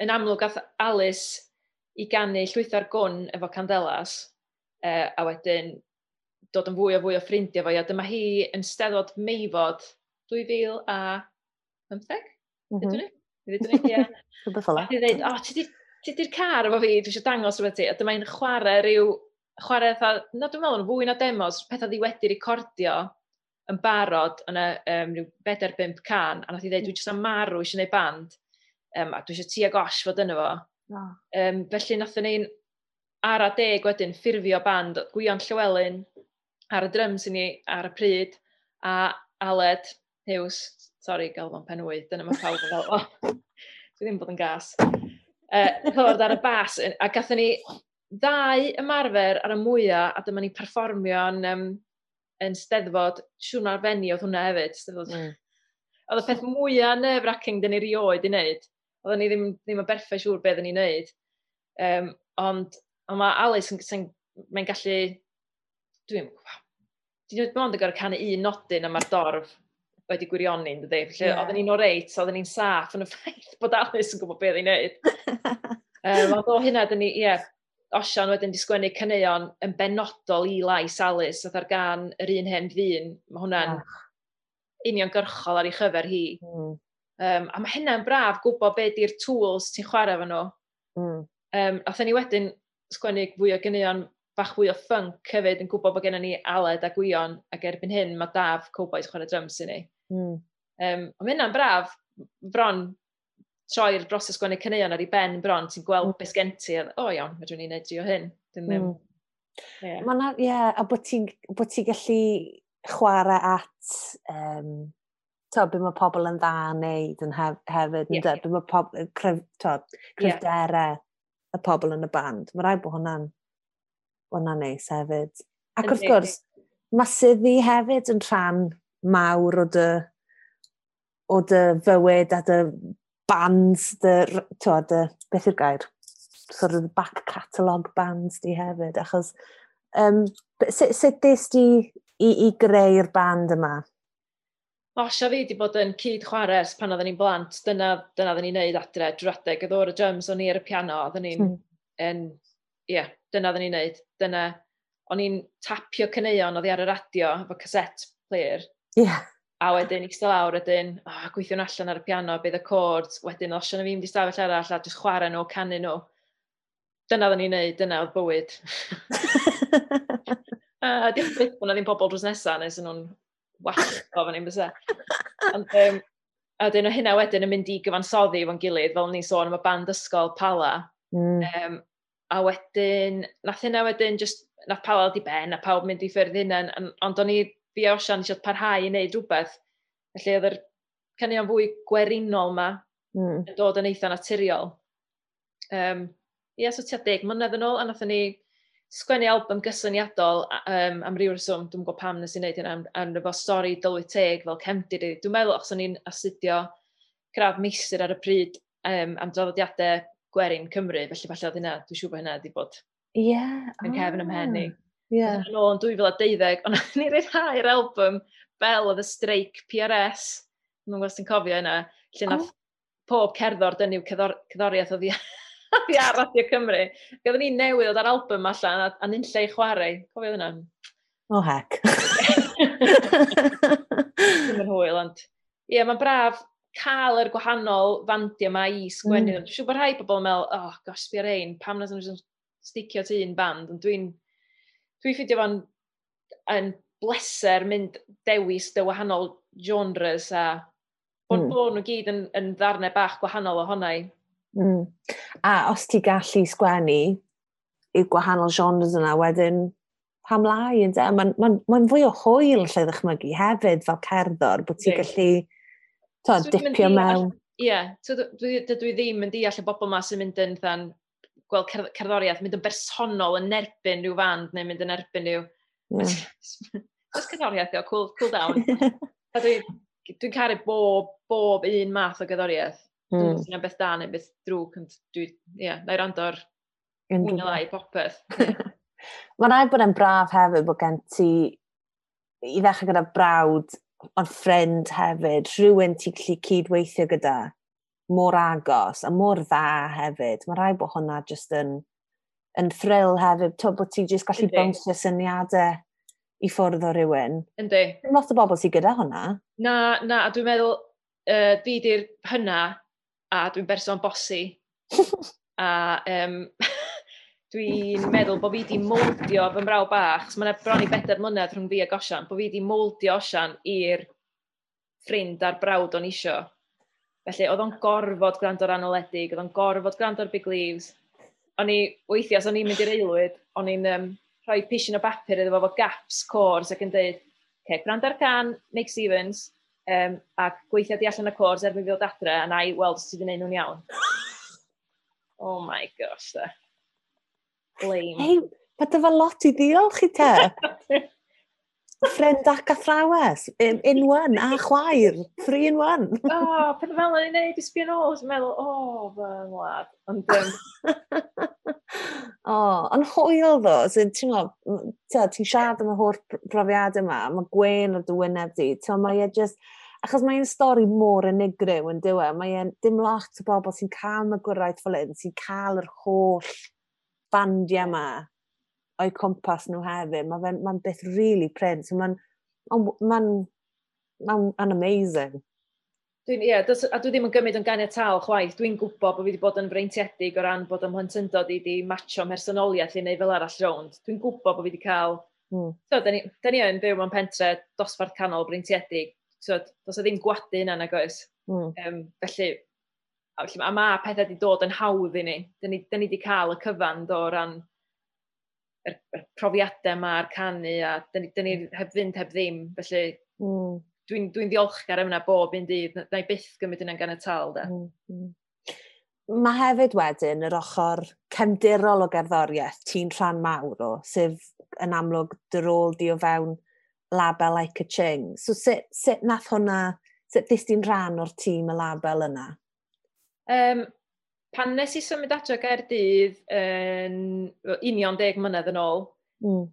yn amlwg ath Alice i gannu llwytho'r gwn efo Candelas, uh, a wedyn dod yn fwy o fwy o ffrindiau fo. A dyma hi yn steddod meifod 2015? Mhm. Dydw ni? Dydw ni, ie. Rhywbeth fel dweud, o, ti di'r car efo fi, dwi eisiau dangos rhywbeth ti. A dyma hi'n chwarae rhyw, chwarae eitha, na dwi'n meddwl yn fwy na demos, pethau ddi wedi recordio yn barod yn y um, rhyw 4-5 can, a nath i ddweud, dwi jyst am marw eisiau gwneud band, um, a dwi eisiau ti a osh fod yna fo. Oh. Um, felly nath ni'n ar a deg wedyn ffurfio band Gwion Llywelyn ar y drums i ni ar y pryd, a Aled Hughes, sori, gael fo'n penwydd, dyna mae pawb yn fel fo. dwi ddim bod yn gas. Uh, Ddod ar y bas, a gatho ni ddau ymarfer ar y mwyaf, a dyma ni perfformio yn um, yn steddfod, siwrna arbenni oedd hwnna hefyd, steddfod. Mm. Oedd y peth mwyaf nerf-wracking dyn ni rioed i wneud. Oedd ni ddim, ddim yn berffa siŵr beth oedden ni'n wneud. Um, ond, ond mae Alice yn, mae'n gallu... Dwi'n... Dwi'n dwi ond yn gorau canu un nodyn am mae'r dorf wedi gwirioni, dydy. Felly, yeah. oedden ni'n o reit, oedden ni'n saff yn y ffaith bod Alice yn gwybod beth i'n neud. um, ond o hynna, dyn ni, ie, yeah, Osian wedyn di sgwennu caneuon yn benodol i lais Alice oedd ar gan yr un hen ddyn, mae hwnna'n yeah. uniongyrchol ar ei chyfer hi. Mm. Um, a mae hynna'n braf gwybod be di'r tools ti'n chwarae fan nhw. Mm. Um, a ni wedyn sgwennu fwy o ganeuon bach fwy o ffunk hefyd yn gwybod bod gennym ni aled a gwion ac erbyn hyn mae daf Cowboys chwarae drums i ni. Mm. Um, ond mae hynna'n braf, bron troi'r broses gwneud caneuon ar ei ben bron, ti'n gweld mm. beth gen ti, o oh, iawn, fedrwn ni'n edrych o hyn. Dyn, mm. yeah. Mae na, ie, yeah, a bod ti'n ti gallu chwarae at, um, to, beth mae pobl yn dda yn neud yn hef, hefyd, yeah. yeah. beth mae pobl, cryf, to, cryfderau yeah. y pobl yn y band. Mae rhaid bod hwnna'n hwnna neis hefyd. Ac wrth gwrs, mae syddi hefyd yn rhan mawr o dy, o dy fywyd a dy bands, dy, to, dy, beth yw'r gair? Sort of back catalogue bands di hefyd, achos um, sut, sut des di i, i greu'r band yma? Osha fi wedi bod yn cyd chwares pan oedden ni'n blant, dyna, dyna oedden ni'n neud adre, drwadeg, oedd o'r y drums, o'n i ar y piano, oedden ni'n, hmm. ie, yeah, dyna oedden ni'n neud, dyna, o'n i'n tapio cyneuon, oedd i ar y radio, efo cassette player. Ie. Yeah. A wedyn, eistedd lawr, wedyn, oh, gweithio nhw allan ar y piano, bydd y cord, wedyn, os yna fi mynd i stafell arall, a jyst chwarae nhw, canu nhw. Dyna oedden ni'n neud, dyna oedd bywyd. a dim beth bod ddim pobl drws nesaf, nes nhw'n wach o fan i'n bysau. Ond, um, a dyn nhw hynna wedyn yn mynd i gyfansoddi fo'n gilydd, fel ni'n sôn am y band ysgol Pala. Mm. Um, a wedyn, nath hynna wedyn, just, nath Pala di ben, a pawb mynd i ffyrdd hynna, ond o'n i fi a Osian eisiau parhau i wneud rhywbeth. Felly oedd yr cynnion fwy gwerinol yma mm. yn dod yn eitha naturiol. Um, Ie, yeah, so tua deg mlynedd yn ôl, a nath ni sgwennu album gysyniadol um, am ryw reswm, dwi'n gwybod pam nes i wneud hynna, am efo stori dylwy teg fel cemdir i. Dwi'n meddwl achos o'n i'n astudio gradd meisr ar y pryd um, am draddodiadau gwerin Cymru, felly falle oedd hynna, dwi'n siŵr bod hynna wedi bod yeah. yn cefn ymhen ni. Yeah. Yn ôl yn 2012, ond ni rhyddhau'r album Bell of the Strike PRS, nhw'n gwybod sy'n cofio yna, lle nath oh. pob cerddor dynnu cyddoriaeth o ddi ar Radio Cymru. Gyda ni newydd oedd ar album allan, a, a nyn lle i chwarae, cofio yna? O oh, hec. Ddim yn hwyl, ond... Ie, yeah, mae'n braf cael yr gwahanol fandiau yma i sgwennu. Mm. Siw bod rhai pobl yn meddwl, oh, gosh, fi ar ein, pam nes nhw'n sticio ti un band, ond dwi'n Dwi'n ffidio fo'n yn bleser mynd dewis dy wahanol genres a bod mm. bod nhw gyd yn, yn ddarnau bach gwahanol ohonau. Mm. A os ti gallu sgwennu i'r gwahanol genres yna wedyn, pam lai? Mae'n ma, ma, ma fwy o hwyl lle ddechmygu hefyd fel cerddor, bod ti'n gallu to, so dipio mewn. Ie, yeah, dwi, dwi, dwi ddim yn deall y bobl yma sy'n mynd yn ddan, gweld cerddoriaeth, mynd yn bersonol yn erbyn rhyw fand neu mynd yn erbyn rhyw... Yeah. Oes cerddoriaeth o, cool, cool down. dwi'n dwi caru bob, bob un math o gerddoriaeth. Mm. Dwi'n hmm. beth da neu beth drwg, ond dwi'n, ie, yeah, na'i rando'r mwy o lai popeth. Mae'n rhaid bod yn braf hefyd bod gen ti i ddechrau gyda brawd ond ffrind hefyd, rhywun ti'n gallu cydweithio gyda mor agos a mor dda hefyd. Mae rhaid bod hwnna jyst yn, yn thrill hefyd, to bod ti jyst gallu bwnsio syniadau i ffwrdd o rywun. Yndi. Dim lot o bobl sy'n gyda hwnna. Na, na, a dwi'n meddwl, uh, fi di'r hynna, a dwi'n berson bosi. a um, dwi'n meddwl bod fi di moldio fy mrawd bach, so mae'n bron i bedair mlynedd rhwng fi a gosian, bod fi di moldio Osian i'r ffrind a'r brawd o'n isio. Felly, oedd o'n gorfod gwrando'r anoledig, oedd o'n gorfod gwrando'r big leaves. O'n i, weithiau, os o'n i'n mynd i'r eilwyd, o'n i'n um, rhoi pisyn o bapur iddo fo fo gaps cwrs ac yn dweud, okay, gwrando'r can, Nick Stevens, um, ac gweithio di allan y cwrs erbyn fi ddod adre, a na i weld os ti wedi gwneud nhw'n iawn. Oh my gosh, da. Blame. Hei, pa dyfa lot i ddiolch i te. ffrind ac athrawes, in, in one, a chwaer, three in one. o, oh, peth fel yna i wneud i sbio nôl, sy'n meddwl, o, oh, fy ngwlad. Ond, um... o, ond hwyl ddo, sy'n ti'n gwybod, ti'n siarad am y holl profiad yma, mae gwen o'r dy di, ti'n mae e just, achos mae'n stori mor unigryw yn dywe, mae e'n dim lot o bobl sy'n cael y gwyraeth fel hyn, sy'n cael yr holl bandiau yma o'i cwmpas nhw hefyd. Mae'n ma beth really print. So mae'n ma ma ma amazing. Dwi'n, ie, yeah, a dwi ddim yn gymryd yn ganiatal chwaith. Dwi'n gwybod bod fi wedi bod yn freintiedig o ran bod ym mhlentyndod i wedi matcho mersonoliaeth i neu fel arall rownd. Dwi'n gwybod bod fi wedi cael... Mm. So, da ni, da ni yn byw mewn pentre dosbarth canol breintiedig. So, dos o ddim gwadu hynna nag oes. Mm. Um, felly, a, felly, a mae pethau wedi dod yn hawdd i ni. Da ni, da ni wedi cael y cyfan o ran yr, yr profiadau yma, a'r canu, a dyn, dyn ni heb fynd heb ddim, felly mm. dwi'n dwi ddiolchgar yma bob un dydd, na i byth gymryd yna'n gan y tal, da. Hmm, mm. Mae hefyd wedyn yr ochr cefndirol o gerddoriaeth ti'n rhan mawr o, sef yn amlwg dy rôl di o fewn label like a ching. So sut, sut nath hwnna, sut ddys ti'n rhan o'r tîm y label yna? Um, pan nes i symud adre Gaerdydd yn union deg mlynedd yn ôl, mm.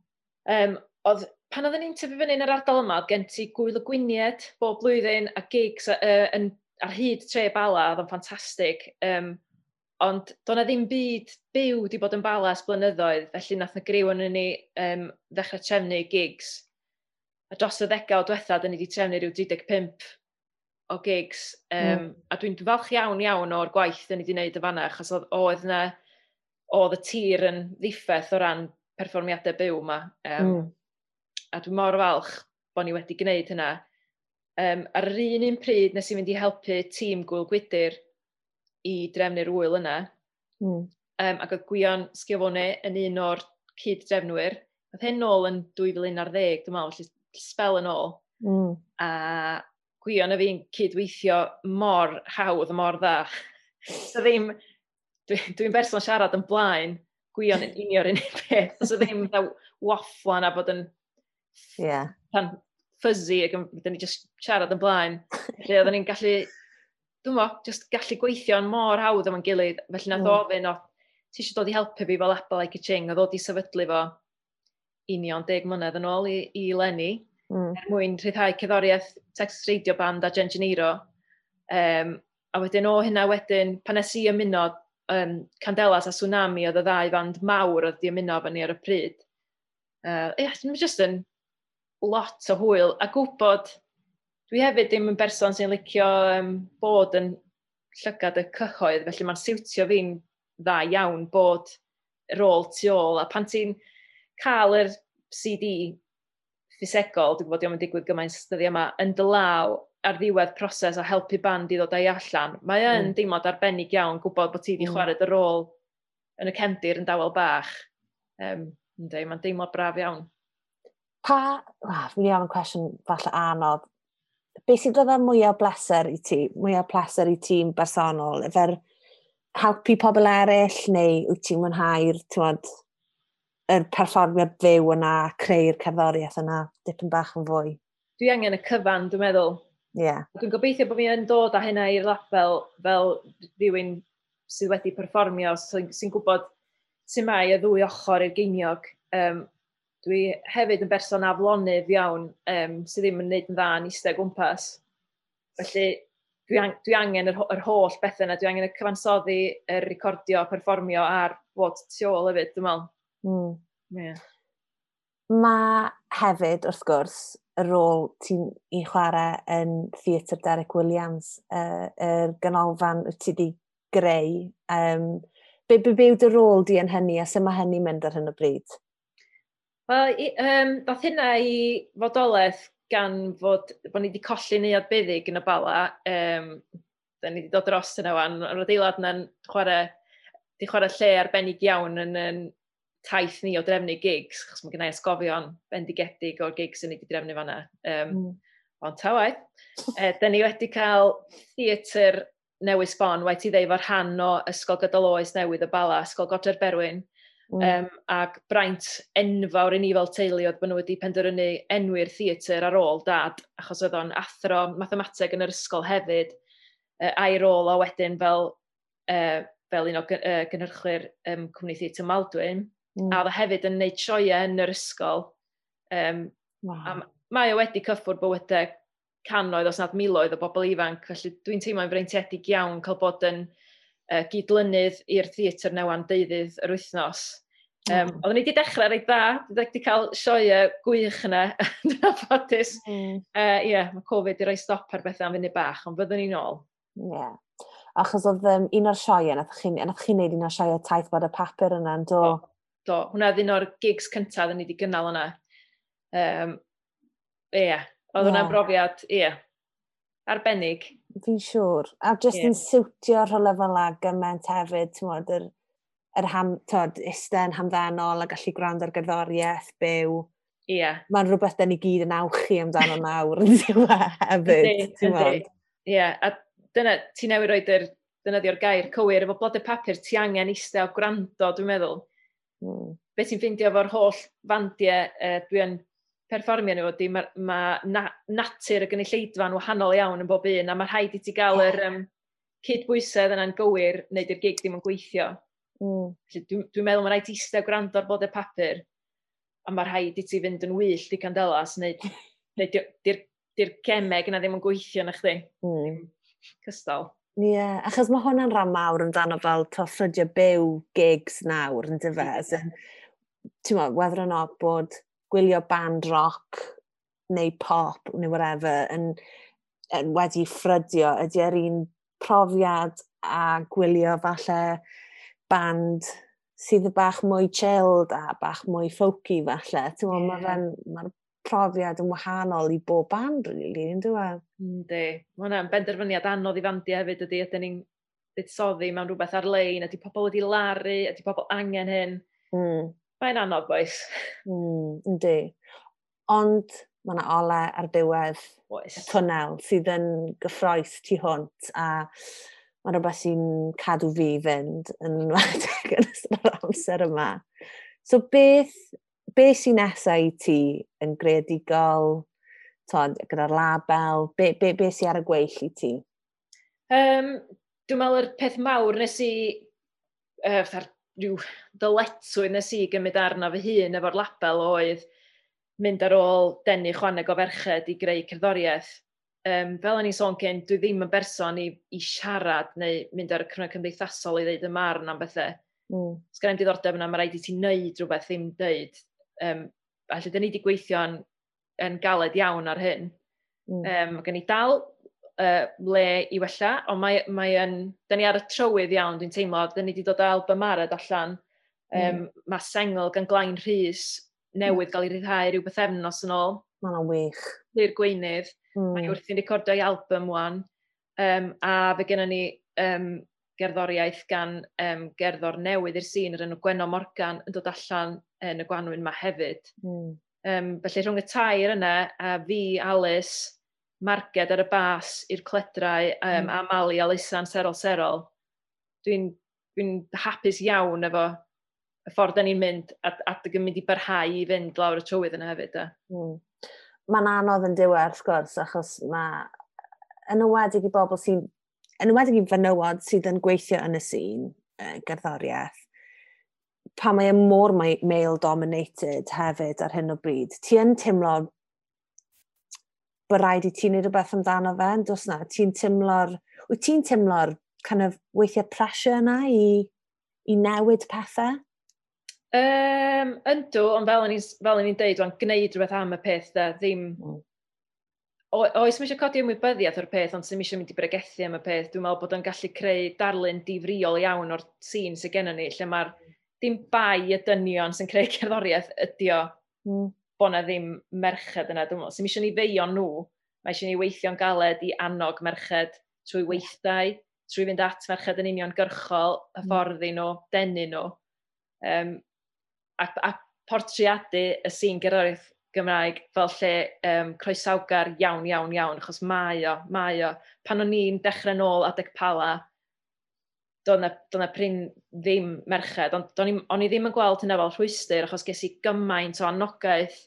um, oedd, pan oedden ni'n tyfu fyny yn yr ardal yma, gen ti gwyl y gwyniad bob blwyddyn a gigs uh, yn, ar hyd tre bala, oedd yn ffantastig. Um, ond do'na ddim byd byw wedi bod yn balas blynyddoedd, felly nath y griw yn ni um, ddechrau trefnu gigs. A dros y ddegawd diwethaf, da ni wedi trefnu rhyw 35 o gigs. Um, mm. A dwi'n falch iawn iawn o'r gwaith dyn ni wedi gwneud y fanna, achos oedd yna, oedd y tir yn ddiffeth o ran perfformiadau byw yma. Um, mm. A dwi'n mor falch bod ni wedi gwneud hynna. Um, ar yr un un pryd nes i fynd i helpu tîm Gwyl Gwydir i drefnu'r wyl yna. Mm. Um, ac oedd Gwion Sgifone yn un o'r cyd-drefnwyr. Oedd hyn nôl yn 2011, dwi'n meddwl, felly spel yn ôl. Mm. A gwion na fi'n cydweithio mor hawdd, mor dda. so ddim, dwi'n dwi berson siarad yn blaen, gwio'n yn unio'r unig peth. So ddim waffla na bod yn yeah. pan fuzzy ac dyn ni just siarad yn blaen. Felly oedden ni'n gallu, dwi'n mo, just gallu gweithio yn mor hawdd yma'n gilydd. Felly nath mm. ofyn o, ti eisiau dod i helpu fi fel Apple like a ching, a ddod i sefydlu fo union deg mlynedd yn ôl i, i Lenny, mm. er mwyn rhyddhau cyddoriaeth Texas Radio Band a Gen Janeiro. Um, a wedyn o hynna wedyn, pan nes i ymuno um, Candelas a Tsunami oedd y ddau band mawr oedd di ymuno fan ni ar y pryd. Uh, yeah, mae'n just yn lot o hwyl. A gwybod, dwi hefyd ddim yn berson sy'n licio um, bod yn llygad y cyhoedd, felly mae'n siwtio fi'n dda iawn bod rôl tu ôl. A pan ti'n cael yr CD ffisegol, dwi'n gwybod diolch yn digwydd gymaint dyddi yma, yn dylaw ar ddiwedd proses o helpu band i ddod â'i allan, mae yn mm. deimlad arbennig iawn gwybod bod ti wedi mm. chwarae dy rôl yn y cefndir yn dawel bach. Um, Ynddi, mae'n deimlad braf iawn. Pa, ah, fi'n iawn yn cwestiwn falle anodd, be sy'n dod â mwyaf bleser i ti, mwyaf pleser i ti'n bersonol, Efer helpu pobl eraill, neu wyt ti'n mwynhau'r, ti'n yr perfformiad fyw yna, creu'r cerddoriaeth yna, dipyn bach yn fwy. Dwi angen y cyfan, dwi'n meddwl. Ie. Yeah. Dwi'n gobeithio bod fi yn dod â hynna i'r label fel rhywun sydd wedi perfformio, sy'n sy gwybod sy'n mai y ddwy ochr i'r geiniog. Um, dwi hefyd yn berson aflonydd iawn, um, sydd ddim yn gwneud yn dda yn eistedd gwmpas. Felly, dwi, ang dwi angen yr, yr holl bethau yna, dwi angen y cyfansoddi, y recordio, perfformio a'r bod tu ôl hefyd, dwi'n meddwl. Mm. Yeah. Mae hefyd, wrth gwrs, y rôl ti'n i chwarae yn Theatr Derek Williams, y uh, er ganolfan wyt ti wedi greu. Um, be, be, be yw dy rôl di yn hynny a sut mae hynny'n mynd ar hyn o bryd? Wel, um, dath hynna i fodolaeth gan fod, bod ni wedi colli neuad buddig yn y bala. Um, da ni wedi dod dros yna wan, yr adeilad yna'n chwarae, di chwarae lle arbennig iawn yn, yn taith ni o drefnu gigs, chos mae gennau ysgofion bendigedig o'r gigs yn ni wedi drefnu fanna. Um, mm. Ond ta waith. E, da ni wedi cael theatr newydd sbon, wedi i ddeif rhan o Ysgol Gydol Oes Newydd y Bala, Ysgol Godr Berwyn, Mm. Um, ac braint enfawr i ni fel teulu oedd bod nhw wedi penderfynu enwi'r theatr ar ôl dad, achos oedd o'n athro mathemateg yn yr ysgol hefyd, e, uh, a'i rôl a wedyn fel, uh, fel un o e, gynhyrchwyr um, cwmni theatr Maldwyn. Mm. A oedd hefyd yn gwneud sioia yn yr ysgol. Um, wow. A mae o wedi cyffwr bywydau canoedd os nad miloedd o bobl ifanc, felly dwi'n teimlo'n freintiedig iawn cael bod yn uh, gydlynydd i'r theatr newan deuddydd yr wythnos. Um, mm. Oedden ni wedi dechrau reit dda, wedi cael sioia gwych yna yn mm. Ie, Mm. Uh, yeah, mae Covid wedi rhoi stop ar bethau am fyny bach, ond fyddwn ni'n ôl. Ie. Yeah. Achos oedd um, un o'r sioia, nath chi'n chi wneud un o'r sioia taith bod y papur yna, yn do? Oh do, hwnna ddyn o'r gigs cyntaf dyn ni wedi gynnal yna. Um, ie, yeah. oedd hwnna'n yeah. brofiad, ie, yeah. arbennig. Fi'n siŵr. A jyst yeah. yn siwtio rhywle fel ag gymaint hefyd, ti'n modd, yr, yr ham, tod, isten hamddenol a gallu gwrando ar gerddoriaeth byw. Ie. Yeah. Mae'n rhywbeth da ni gyd yn awchu amdano nawr yn hefyd, ti'n modd. Ie, a dyna, ti newid roed yr, dyna di'r gair cywir, efo blodau papur, ti angen eistedd o gwrando, dwi'n meddwl. Mm. Be ti'n ffeindio efo'r holl fandiau uh, dwi'n perfformio nhw ydy, mae ma na, natur y gynulleidfa'n wahanol iawn yn bob un, a mae rhaid i ti gael yr um, cydbwysedd yna'n gywir, neu di'r gig ddim yn gweithio. Mm. Dwi'n dwi meddwl mae rhaid i eistedd gwrando ar bod y papur, a mae rhaid i ti fynd yn wyllt i candelas, neu, neu di'r di, di, di gemeg yna ddim yn gweithio na chdi. Mm. Cystal. Ie, yeah, achos mae hwnna'n rhan mawr amdano fel to ffrydio byw gigs nawr yn dyfes. Yeah. Ti'n meddwl, whether or not bod gwylio band rock neu pop neu whatever yn, yn wedi ffrydio ydy'r un profiad a gwylio falle band sydd bach mwy chilled a bach mwy folky falle. Ti'n meddwl, yeah. mae'r ma profiad yn wahanol i bob band, really, yn dweud. Yndi. Mae hwnna'n benderfyniad anodd i fandio hefyd ydy, ydyn ni'n buddsoddi mewn rhywbeth ar-lein, ydy pobl wedi laru, ydy pobl angen hyn. Mm. Mae'n anodd, boes. Mm, yndi. Ond mae yna ole ar diwedd Oes. y twnel sydd yn gyffroes tu hwnt a mae rhywbeth sy'n cadw fi fynd yn enwedig yn ystod yr amser yma. So beth be sy'n nesau i ti yn greadigol, tod, gyda'r label, be, be, be sy'n ar y gweill i ti? Um, dwi'n meddwl yr peth mawr nes i, uh, rhyw dyletswydd nes i gymryd arno fy hun efo'r label oedd mynd ar ôl denu chwaneg o ferched i greu cerddoriaeth. Um, fel o'n i'n sôn cyn, dwi ddim yn berson i, i siarad neu mynd ar y cyfnod cymdeithasol i ddeud y marn am bethau. Mm. Sgan i'n diddordeb yna, mae rhaid i ti wneud rhywbeth ddim dweud. Um, a lle dyn ni wedi gweithio yn, yn galed iawn ar hyn. Mm. Um, gen i dal uh, le i wella, ond mae, mae yn, dyn ni ar y trywydd iawn, dwi'n teimlo, dyn ni wedi dod â album arad allan. Um, mm. Mae sengl gan glain Rhys newydd gael ei ryddhau rhyw beth efnos yn ôl. Mae'n wych. Lir gweinydd. Mm. Mae wrthi'n recordio i album wan. Um, a fe gennym ni um, gerddoriaeth gan um, gerddor newydd i'r sîn yr enw Gwenno Morgan yn dod allan yn y Gwanwyn yma hefyd. Mm. Um, felly rhwng y tair yna a fi, Alice, marged ar y bas i'r cledrau um, mm. a Mali a Lysan serol serol, dwi'n dwi, hapus iawn efo y ffordd da ni'n mynd a, a dy gymryd i barhau i fynd lawr y trywydd yna hefyd. Mm. Mae'n anodd yn diwedd, wrth gwrs, achos mae yn ywedig i bobl sy'n yn wedi i fenywod sydd yn gweithio yn y sîn uh, gerddoriaeth, pa mae e mor male-dominated hefyd ar hyn o bryd, ti yn teimlo bod rhaid i ti'n neud rhywbeth amdano fe, yn dwi na? Ti'n teimlo'r... Wyt ti'n teimlo'r kind of weithiau pressure yna i, i newid pethau? Um, yndw, ond fel o'n i'n deud, o'n gwneud rhywbeth am y peth da, ddim, mm o, oes mi eisiau codi ymwybyddiaeth o'r peth, ond sy'n eisiau mynd i bregethu am y peth, dwi'n meddwl bod o'n gallu creu darlun difriol iawn o'r sîn sy'n gennym ni, lle mae'r dim bai y dynion sy'n creu cerddoriaeth ydy o. Mm. bod na ddim merched yna. Dwi'n meddwl, sy'n eisiau ni feio nhw, mae eisiau ni weithio'n galed i annog merched trwy weithdau, trwy fynd at merched yn uniongyrchol, hyfforddi hmm. nhw, denu nhw, um, a, a portreadu y sîn gerddoriaeth Gymraeg fel lle um, croesawgar iawn, iawn, iawn, achos mae o, mae o. Pan o'n i'n dechrau nôl adeg pala, doedd na, do na pryn ddim merched, ond o'n i ddim yn gweld hynna fel rhwystyr, achos ges i gymaint o anogaeth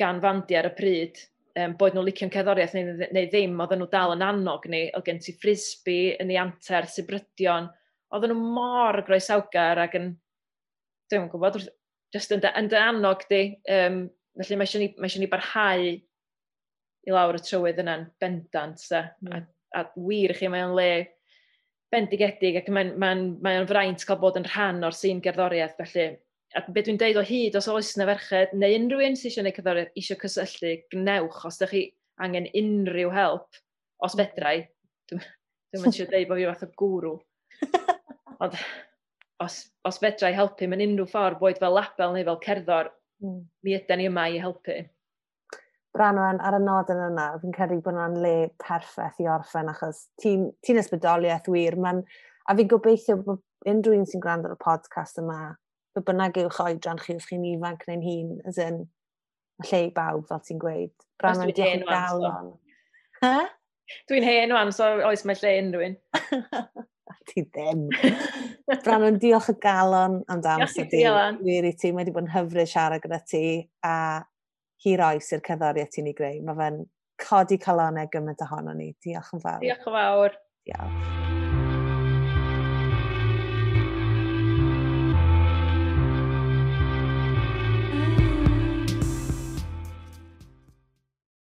gan fandi ar y pryd, um, boed nhw'n licio'n cerddoriaeth neu, neu ddim, oedden nhw dal yn annog ni, oedd gen ti frisbi, yn ei anter, sybrydion, oedden nhw mor groesawgar ac yn, dwi'n gwybod, just yn, yn dy annog di, um, felly mae eisiau ni, mae eisiau ni barhau i lawr y trywydd yna'n bendant. Da. Mm. A, a wir chi, mae o'n le bendigedig ac mae'n mae n, mae fraint cael bod yn rhan o'r sy'n gerddoriaeth. Felly, a beth dwi'n deud o hyd, os oes yna ferched, neu unrhyw un sydd eisiau gwneud cerddoriaeth, eisiau cysylltu, gnewch, os ydych chi angen unrhyw help, os hmm. fedrau, dwi'n dwi eisiau deud bod fi fath o gwrw. Ond os, os fedrau helpu mewn unrhyw ffordd, boed fel label neu fel cerddor, Mm. Mi ydy ni yma i helpu. Branwen, ar y nod yn yna, fi'n credu bod yna'n le perffaith i orffen achos ti'n ti, ysbrydoliaeth wir. Man, a fi'n gobeithio bod unrhyw un sy'n gwrando ar y podcast yma, bod bynnag yw'ch oedran chi os chi'n ifanc neu'n hun, as in, y lle i bawb, fel ti'n gweud. Branwen, diolch yn galon. Ha? Dwi'n hen o'n, so oes mae lle unrhyw un. Ti ddim. Brannon, diolch y galon amdano amser di. Wir i ti, mae wedi bod yn hyfryd siarad gyda ti a hir oes i'r cerddoriaeth ti'n ei greu. Mae fe'n codi calonau gymaint ohono ni. Diolch yn fawr. Diolch yn fawr. Diolch.